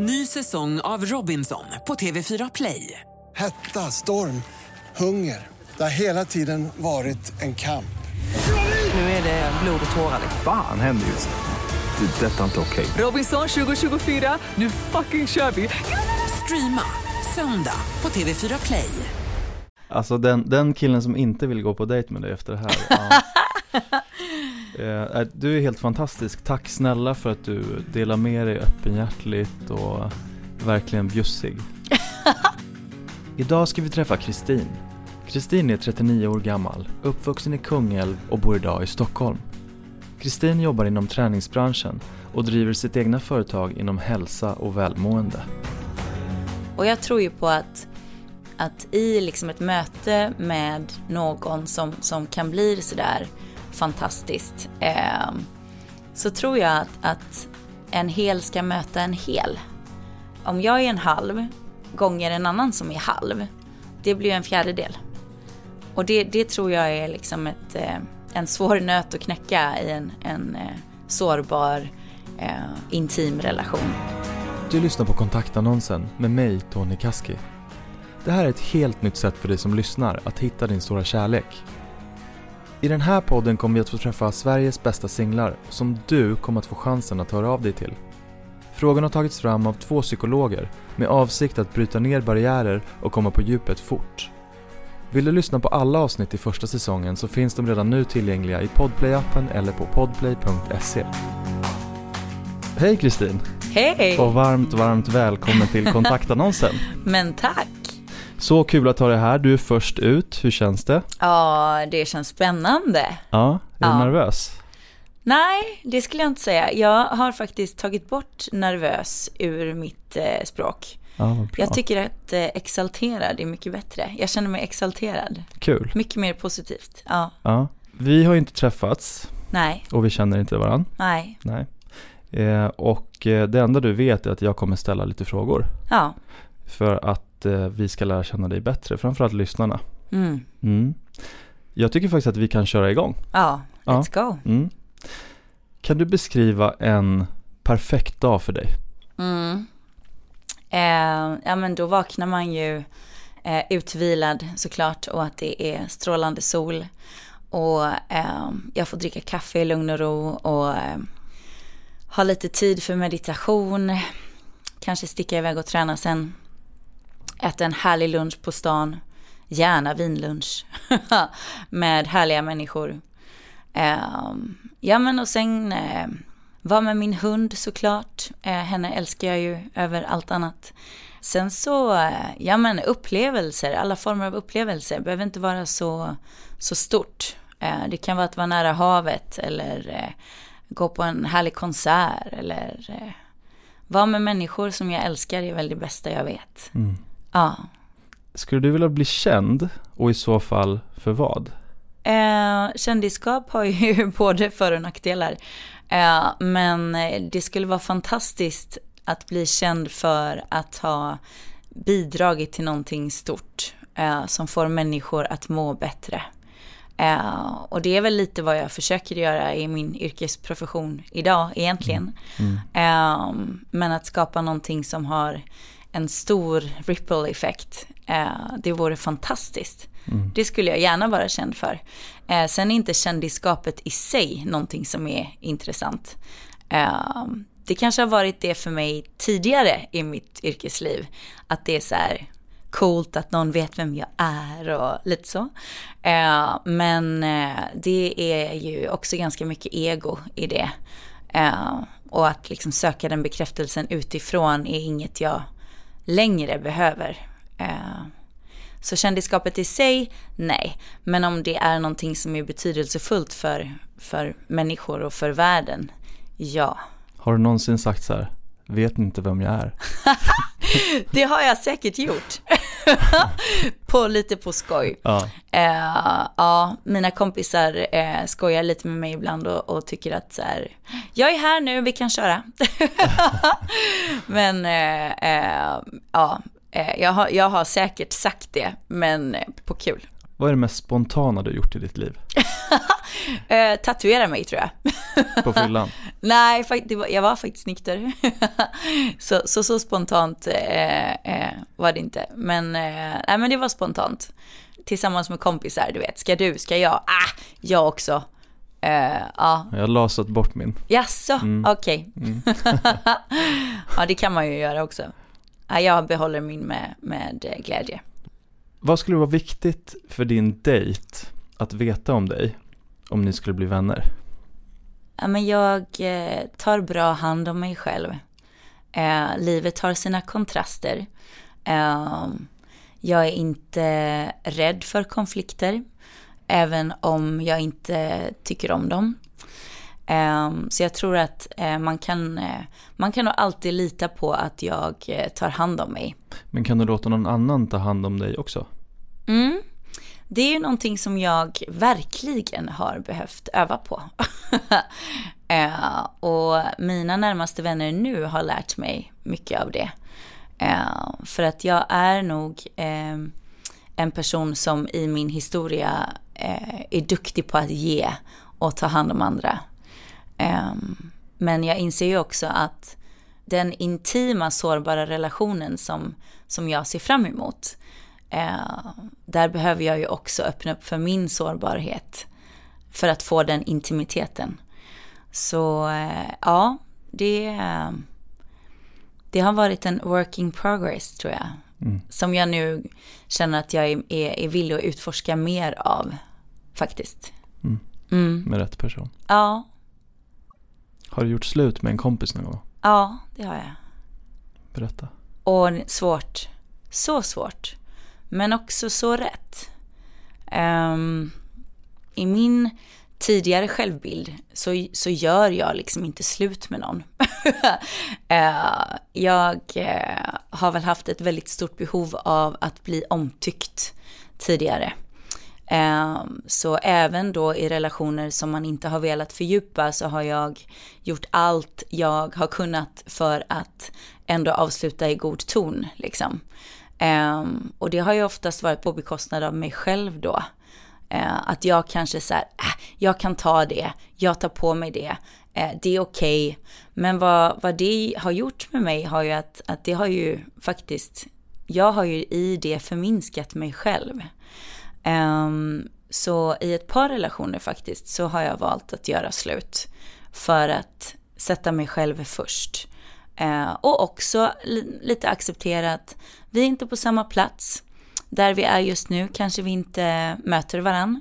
Ny säsong av Robinson på TV4 Play. Hetta, storm, hunger. Det har hela tiden varit en kamp. Nu är det blod och tårar. Fan händer just nu. Det. Detta är inte okej. Robinson 2024, nu fucking kör vi! Streama söndag på TV4 Play. Alltså den, den killen som inte vill gå på dejt med dig efter det här ja. Eh, Du är helt fantastisk, tack snälla för att du delar med dig öppenhjärtligt och verkligen bjussig. Idag ska vi träffa Kristin. Kristin är 39 år gammal, uppvuxen i Kungälv och bor idag i Stockholm. Kristin jobbar inom träningsbranschen och driver sitt egna företag inom hälsa och välmående. Och jag tror ju på att, att i liksom ett möte med någon som, som kan bli sådär fantastiskt eh, så tror jag att, att en hel ska möta en hel. Om jag är en halv gånger en annan som är halv, det blir ju en fjärdedel. Och det, det tror jag är liksom ett, eh, en svår nöt att knäcka i en, en eh, sårbar, eh, intim relation. Du lyssnar på kontaktannonsen med mig, Tony Kaski. Det här är ett helt nytt sätt för dig som lyssnar att hitta din stora kärlek. I den här podden kommer vi att få träffa Sveriges bästa singlar som du kommer att få chansen att höra av dig till. Frågan har tagits fram av två psykologer med avsikt att bryta ner barriärer och komma på djupet fort. Vill du lyssna på alla avsnitt i första säsongen så finns de redan nu tillgängliga i Podplay-appen eller på podplay.se. Hej Kristin! Hej! Och varmt, varmt välkommen till kontaktannonsen. Men tack! Så kul att ha dig här. Du är först ut. Hur känns det? Ja, det känns spännande. Ja, är du Ja. nervös? Nej, det skulle jag inte säga. Jag har faktiskt tagit bort nervös ur mitt eh, språk. Ja. Jag tycker att eh, exalterad är mycket bättre. Jag känner mig exalterad. Kul. Mycket mer positivt. Ja, Ja. Vi har ju inte träffats nej, och vi känner inte varandra. nej. Nej. Eh, och eh, det enda du vet är att jag kommer ställa lite frågor. Ja, För att eh, vi ska lära känna dig bättre, framförallt lyssnarna. mm. Mm. Jag tycker faktiskt att vi kan köra igång. ja, Ja. let's go. Mm. Kan du beskriva en perfekt dag för dig? Mm. Eh, ja, men då vaknar man ju eh, utvilad såklart och att det är strålande sol. Och eh, jag får dricka kaffe i lugn och ro och eh, ha lite tid för meditation. Kanske sticka iväg och träna sen. Äta en härlig lunch på stan. Gärna vinlunch. med härliga människor. Eh, ja men och sen eh, vara med min hund såklart. Eh, henne älskar jag ju över allt annat. Sen så, eh, ja men upplevelser, alla former av upplevelser behöver inte vara så, så stort. Eh, det kan vara att vara nära havet eller eh, gå på en härlig konsert eller vara med människor som jag älskar är väl det bästa jag vet. Mm. Ja. Skulle du vilja bli känd och i så fall för vad? Eh, kändisskap har ju både för och nackdelar. Eh, men eh, det skulle vara fantastiskt att bli känd för att ha bidragit till någonting stort eh, som får människor att må bättre. Eh, och det är väl lite vad jag försöker göra i min yrkesprofession idag egentligen. Eh, men att skapa någonting som har en stor ripple-effekt, eh, det vore fantastiskt. Det skulle jag gärna vara känd för. Eh, sen är inte kändisskapet i sig någonting som är intressant. Eh, det kanske har varit det för mig tidigare i mitt yrkesliv. Att det är så här coolt att någon vet vem jag är och lite så. Men det är ju också ganska mycket ego i det. Och att liksom söka den bekräftelsen utifrån är inget jag längre behöver. Eh, så kändisskapet i sig, nej. Men om det är någonting som är betydelsefullt för, för människor och för världen, ja. Har du någonsin sagt så här, vet ni inte vem jag är? Det har jag säkert gjort. På, lite på skoj. Ja. Eh, ja, mina kompisar eh, skojar lite med mig ibland och, och tycker att så här, jag är här nu, vi kan köra. men eh, eh, ja, eh, jag, har, jag har säkert sagt det, men på kul. Vad är det mest spontana du gjort i ditt liv? Eh, tatuera mig tror jag. På fyllan? Nej, jag var faktiskt nykter. så, så, så spontant eh, eh, var det inte. Men, eh, nej, men det var spontant. Tillsammans med kompisar, du vet. Ska du, ska jag? Ah, jag också. Eh, ja, Jag har lasat bort min. jaså, Mm. okej. ja, det kan man ju göra också. Ja, jag behåller min med, med eh, glädje. Vad skulle vara viktigt för din dejt att veta om dig om ni skulle bli vänner? Ja, men jag eh, tar bra hand om mig själv. Eh, livet har sina kontraster. Eh, jag är inte rädd för konflikter, även om jag inte tycker om dem. Eh, så jag tror att eh, man, kan, eh, man kan nog alltid lita på att jag eh, tar hand om mig. Men kan du låta någon annan ta hand om dig också? Mm. Det är ju någonting som jag verkligen har behövt öva på. och mina närmaste vänner nu har lärt mig mycket av det. För att jag är nog eh, en person som i min historia är duktig på att ge och ta hand om andra. Eh, men jag inser ju också att den intima sårbara relationen som, som jag ser fram emot Eh, där behöver jag ju också öppna upp för min sårbarhet för att få den intimiteten. Så eh, ja, det, det har varit en work in progress tror jag. Som jag nu känner att jag är, är, är villig att utforska mer av faktiskt. Mm. Med rätt person? Ja, Har du gjort slut med en kompis någon gång? ja, det har jag. Berätta. Och svårt. Så svårt. Men också så rätt. Ehm, I min tidigare självbild så, så gör jag liksom inte slut med någon. Eh, jag eh, har väl haft ett väldigt stort behov av att bli omtyckt tidigare. Ehm, så även då i relationer som man inte har velat fördjupa så har jag gjort allt jag har kunnat för att ändå avsluta i god ton. Liksom. Ehm, och det har ju oftast varit på bekostnad av mig själv då. Ehm, att jag kanske så här, äh, jag kan ta det, jag tar på mig det, eh, det är okej. Men vad, vad det har gjort med mig har ju att, att det har ju faktiskt, jag har ju i det förminskat mig själv. Ehm, så i ett par relationer faktiskt så har jag valt att göra slut. För att sätta mig själv först. Eh, och också li- lite acceptera att vi är inte på samma plats. Där vi är just nu kanske vi inte möter varann.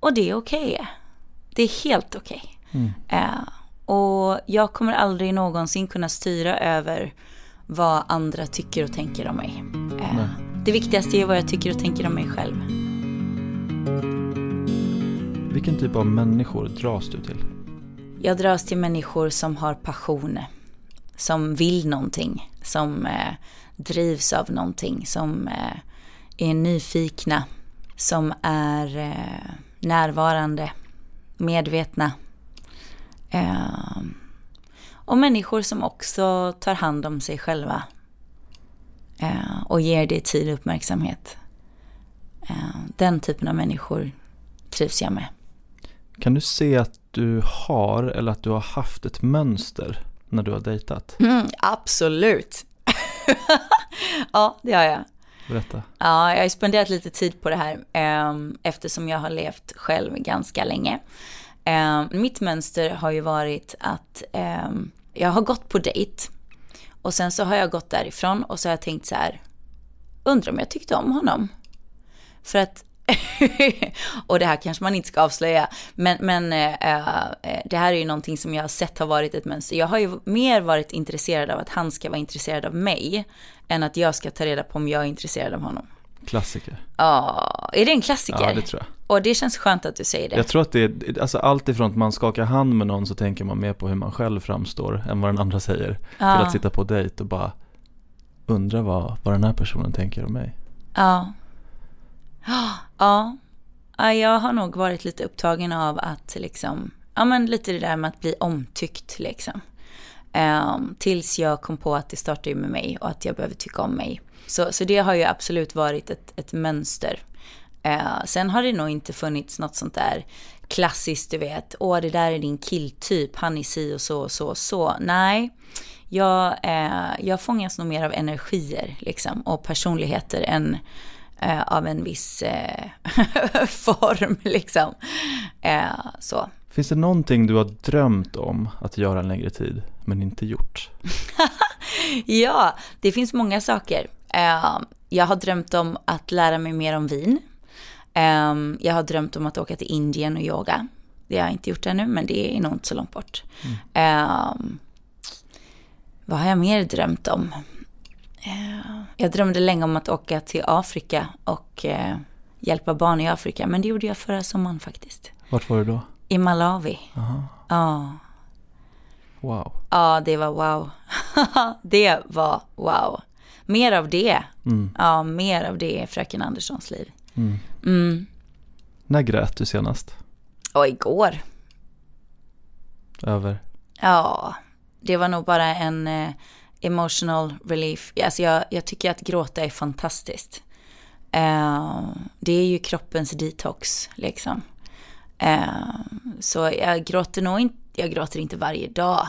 Och det är okej. Det är helt okej. Eh, och jag kommer aldrig någonsin kunna styra över vad andra tycker och tänker om mig. Eh, det viktigaste är vad jag tycker och tänker om mig själv. Vilken typ av människor dras du till? Jag dras till människor som har passion, som vill någonting, som eh, drivs av någonting, som eh, är nyfikna, som är eh, närvarande, medvetna. Eh, och människor som också tar hand om sig själva eh, och ger det tid och uppmärksamhet. Den typen av människor trivs jag med. Kan du se att du har eller att du har haft ett mönster när du har dejtat? Mm, absolut. ja, det har jag. Berätta. Ja, jag har spenderat lite tid på det här eh, eftersom jag har levt själv ganska länge. Eh, mitt mönster har ju varit att eh, jag har gått på dejt och sen så har jag gått därifrån och så har jag tänkt så här, undrar om jag tyckte om honom? För att och det här kanske man inte ska avslöja, men, men eh, det här är ju någonting som jag har sett har varit ett mönster. Jag har ju mer varit intresserad av att han ska vara intresserad av mig, än att jag ska ta reda på om jag är intresserad av honom. Klassiker. Ja, är det en klassiker? Ja, det tror jag. Och det känns skönt att du säger det. Jag tror att det är, alltså allt ifrån att man skakar hand med någon så tänker man mer på hur man själv framstår än vad den andra säger. Ja. Till att sitta på dejt och bara undra vad, vad den här personen tänker om mig. Ja. Ja. Jag har nog varit lite upptagen av att liksom, ja men lite det där med att bli omtyckt liksom. Um, tills jag kom på att det startar ju med mig och att jag behöver tycka om mig. Så, så det har ju absolut varit ett, ett mönster. Uh, sen har det nog inte funnits något sånt där klassiskt, du vet, åh det där är din killtyp, han är si och så och så och så. Nej, jag, eh, jag fångas nog mer av energier liksom, och personligheter än eh, av en viss eh, form. Liksom. Eh, så. Finns det någonting du har drömt om att göra en längre tid, men inte gjort? ja, det finns många saker. Eh, jag har drömt om att lära mig mer om vin. Eh, jag har drömt om att åka till Indien och yoga. Det har jag inte gjort ännu, men det är nog inte så långt bort. Mm. vad har jag mer drömt om? Jag drömde länge om att åka till Afrika och eh, hjälpa barn i Afrika. Men det gjorde jag förra sommaren faktiskt. Vart var du då? I Malawi. Aha. Ja. Wow. Ja, det var wow. det var wow. Mer av det. Mm. Ja, mer av det i Fröken Anderssons liv. Mm. Mm. När grät du senast? Och igår. Över? Ja, det var nog bara en eh, emotional relief. Alltså jag, jag tycker att gråta är fantastiskt. Uh, det är ju kroppens detox, liksom. Uh, så jag gråter nog inte, jag gråter inte varje dag.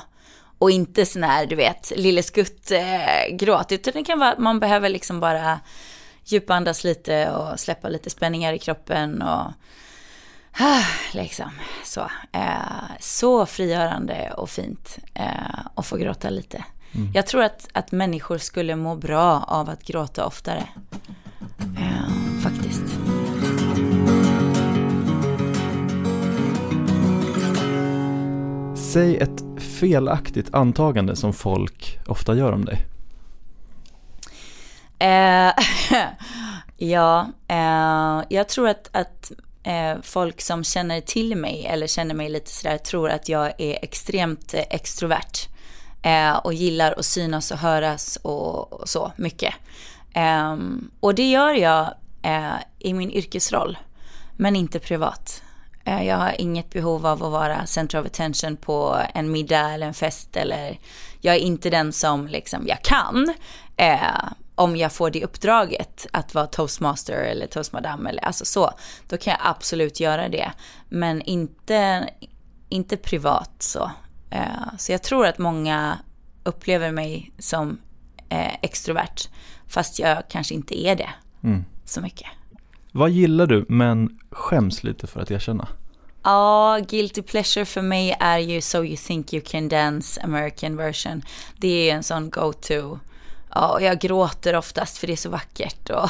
Och inte sån här, du vet, lille skutt eh, gråt. Utan det kan vara att man behöver liksom bara djupandas lite och släppa lite spänningar i kroppen och ah, liksom så. Eh, så frigörande och fint eh, att få gråta lite. Mm. Jag tror att, att människor skulle må bra av att gråta oftare. Eh, faktiskt. Säg ett felaktigt antagande som folk ofta gör om dig. Eh, ja, eh, jag tror att, att eh, folk som känner till mig eller känner mig lite sådär tror att jag är extremt extrovert eh, och gillar att synas och höras och, och så mycket. Eh, och det gör jag eh, i min yrkesroll, men inte privat. Eh, jag har inget behov av att vara center of attention på en middag eller en fest eller jag är inte den som liksom, jag kan. Eh, om jag får det uppdraget att vara toastmaster eller toastmadam eller alltså så, då kan jag absolut göra det. Men inte, inte privat så. Så jag tror att många upplever mig som extrovert. Fast jag kanske inte är det mm. så mycket. Vad gillar du men skäms lite för att erkänna? Ja, guilty pleasure för mig är ju So You Think You Can Dance American version. Det är en sån go-to. Ja, jag gråter oftast för det är så vackert och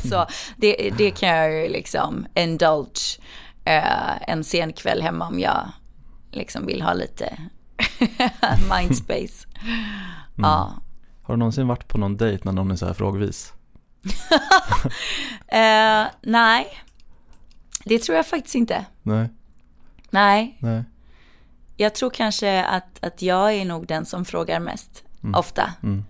så. Det, det kan jag ju liksom indulge uh, en sen kväll hemma om jag liksom vill ha lite mindspace. Mm. Ja, har du någonsin varit på någon dejt när någon är så här frågvis? uh, nej, det tror jag faktiskt inte. Nej. Nej. Nej. Jag tror kanske att, att jag är nog den som frågar mest, mm. ofta. Mm.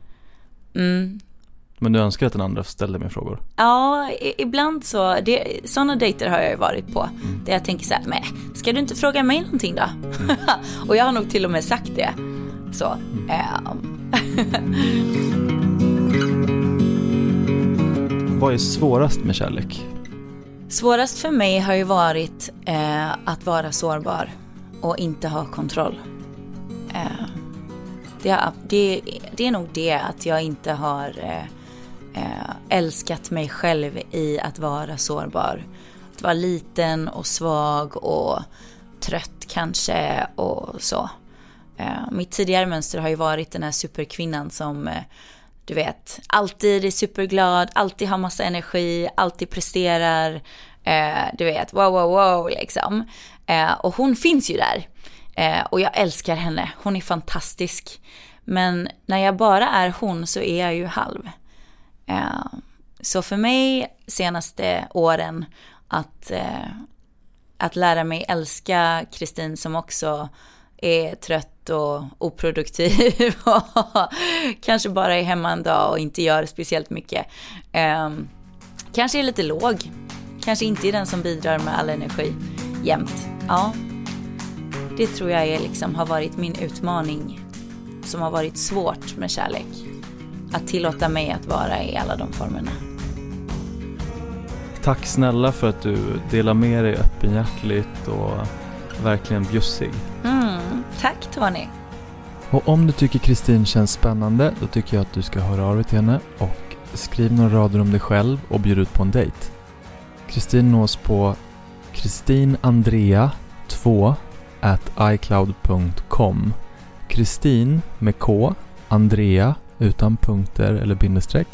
Mm. Men du önskar att den andra ställde mer frågor? Ja, ibland så. Det, sådana dejter har jag ju varit på. Mm. Där jag tänker så här, men ska du inte fråga mig någonting då? Mm. och jag har nog till och med sagt det. Så. Um, Vad är svårast med kärlek? Svårast för mig har ju varit eh, att vara sårbar och inte ha kontroll. Eh, det, det, det, är nog det att jag inte har eh, Eh, älskat mig själv i att vara sårbar. Att vara liten och svag och trött kanske och så. Eh, mitt tidigare mönster har ju varit den här superkvinnan som eh, du vet, alltid är superglad, alltid har massa energi, alltid presterar, du vet, wow, wow, wow, liksom. Och hon finns ju där. Och jag älskar henne, hon är fantastisk. Men när jag bara är hon så är jag ju halv. Eh, så för mig senaste åren att, eh, att lära mig älska Kristin som också är trött och oproduktiv och kanske bara är hemma en dag och inte gör speciellt mycket. Eh, kanske är lite låg. Kanske inte är den som bidrar med all energi jämt. Ja, det tror jag är liksom, har varit min utmaning som har varit svårt med kärlek. Att tillåta mig att vara i alla de formerna. Tack snälla för att du delar med dig öppenhjärtligt och verkligen bjussig. Mm, tack Tony. Och om du tycker Kristin känns spännande, då tycker jag att du ska höra av dig till henne och skriv några rader om dig själv och bjud ut på en dejt. Kristin nås på kristinandrea2 at icloud.com Kristin med K, Andrea utan punkter eller bindestreck,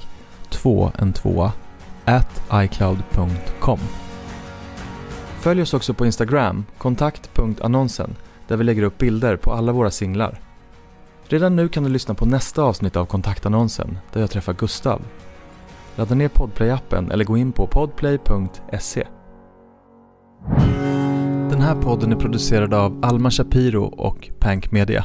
2 en tvåa, at icloud.com Följ oss också på Instagram, kontakt.annonsen, där vi lägger upp bilder på alla våra singlar. Redan nu kan du lyssna på nästa avsnitt av kontaktannonsen, där jag träffar Gustav. Ladda ner Podplay-appen eller gå in på podplay.se. Den här podden är producerad av Alma Shapiro och Pank Media.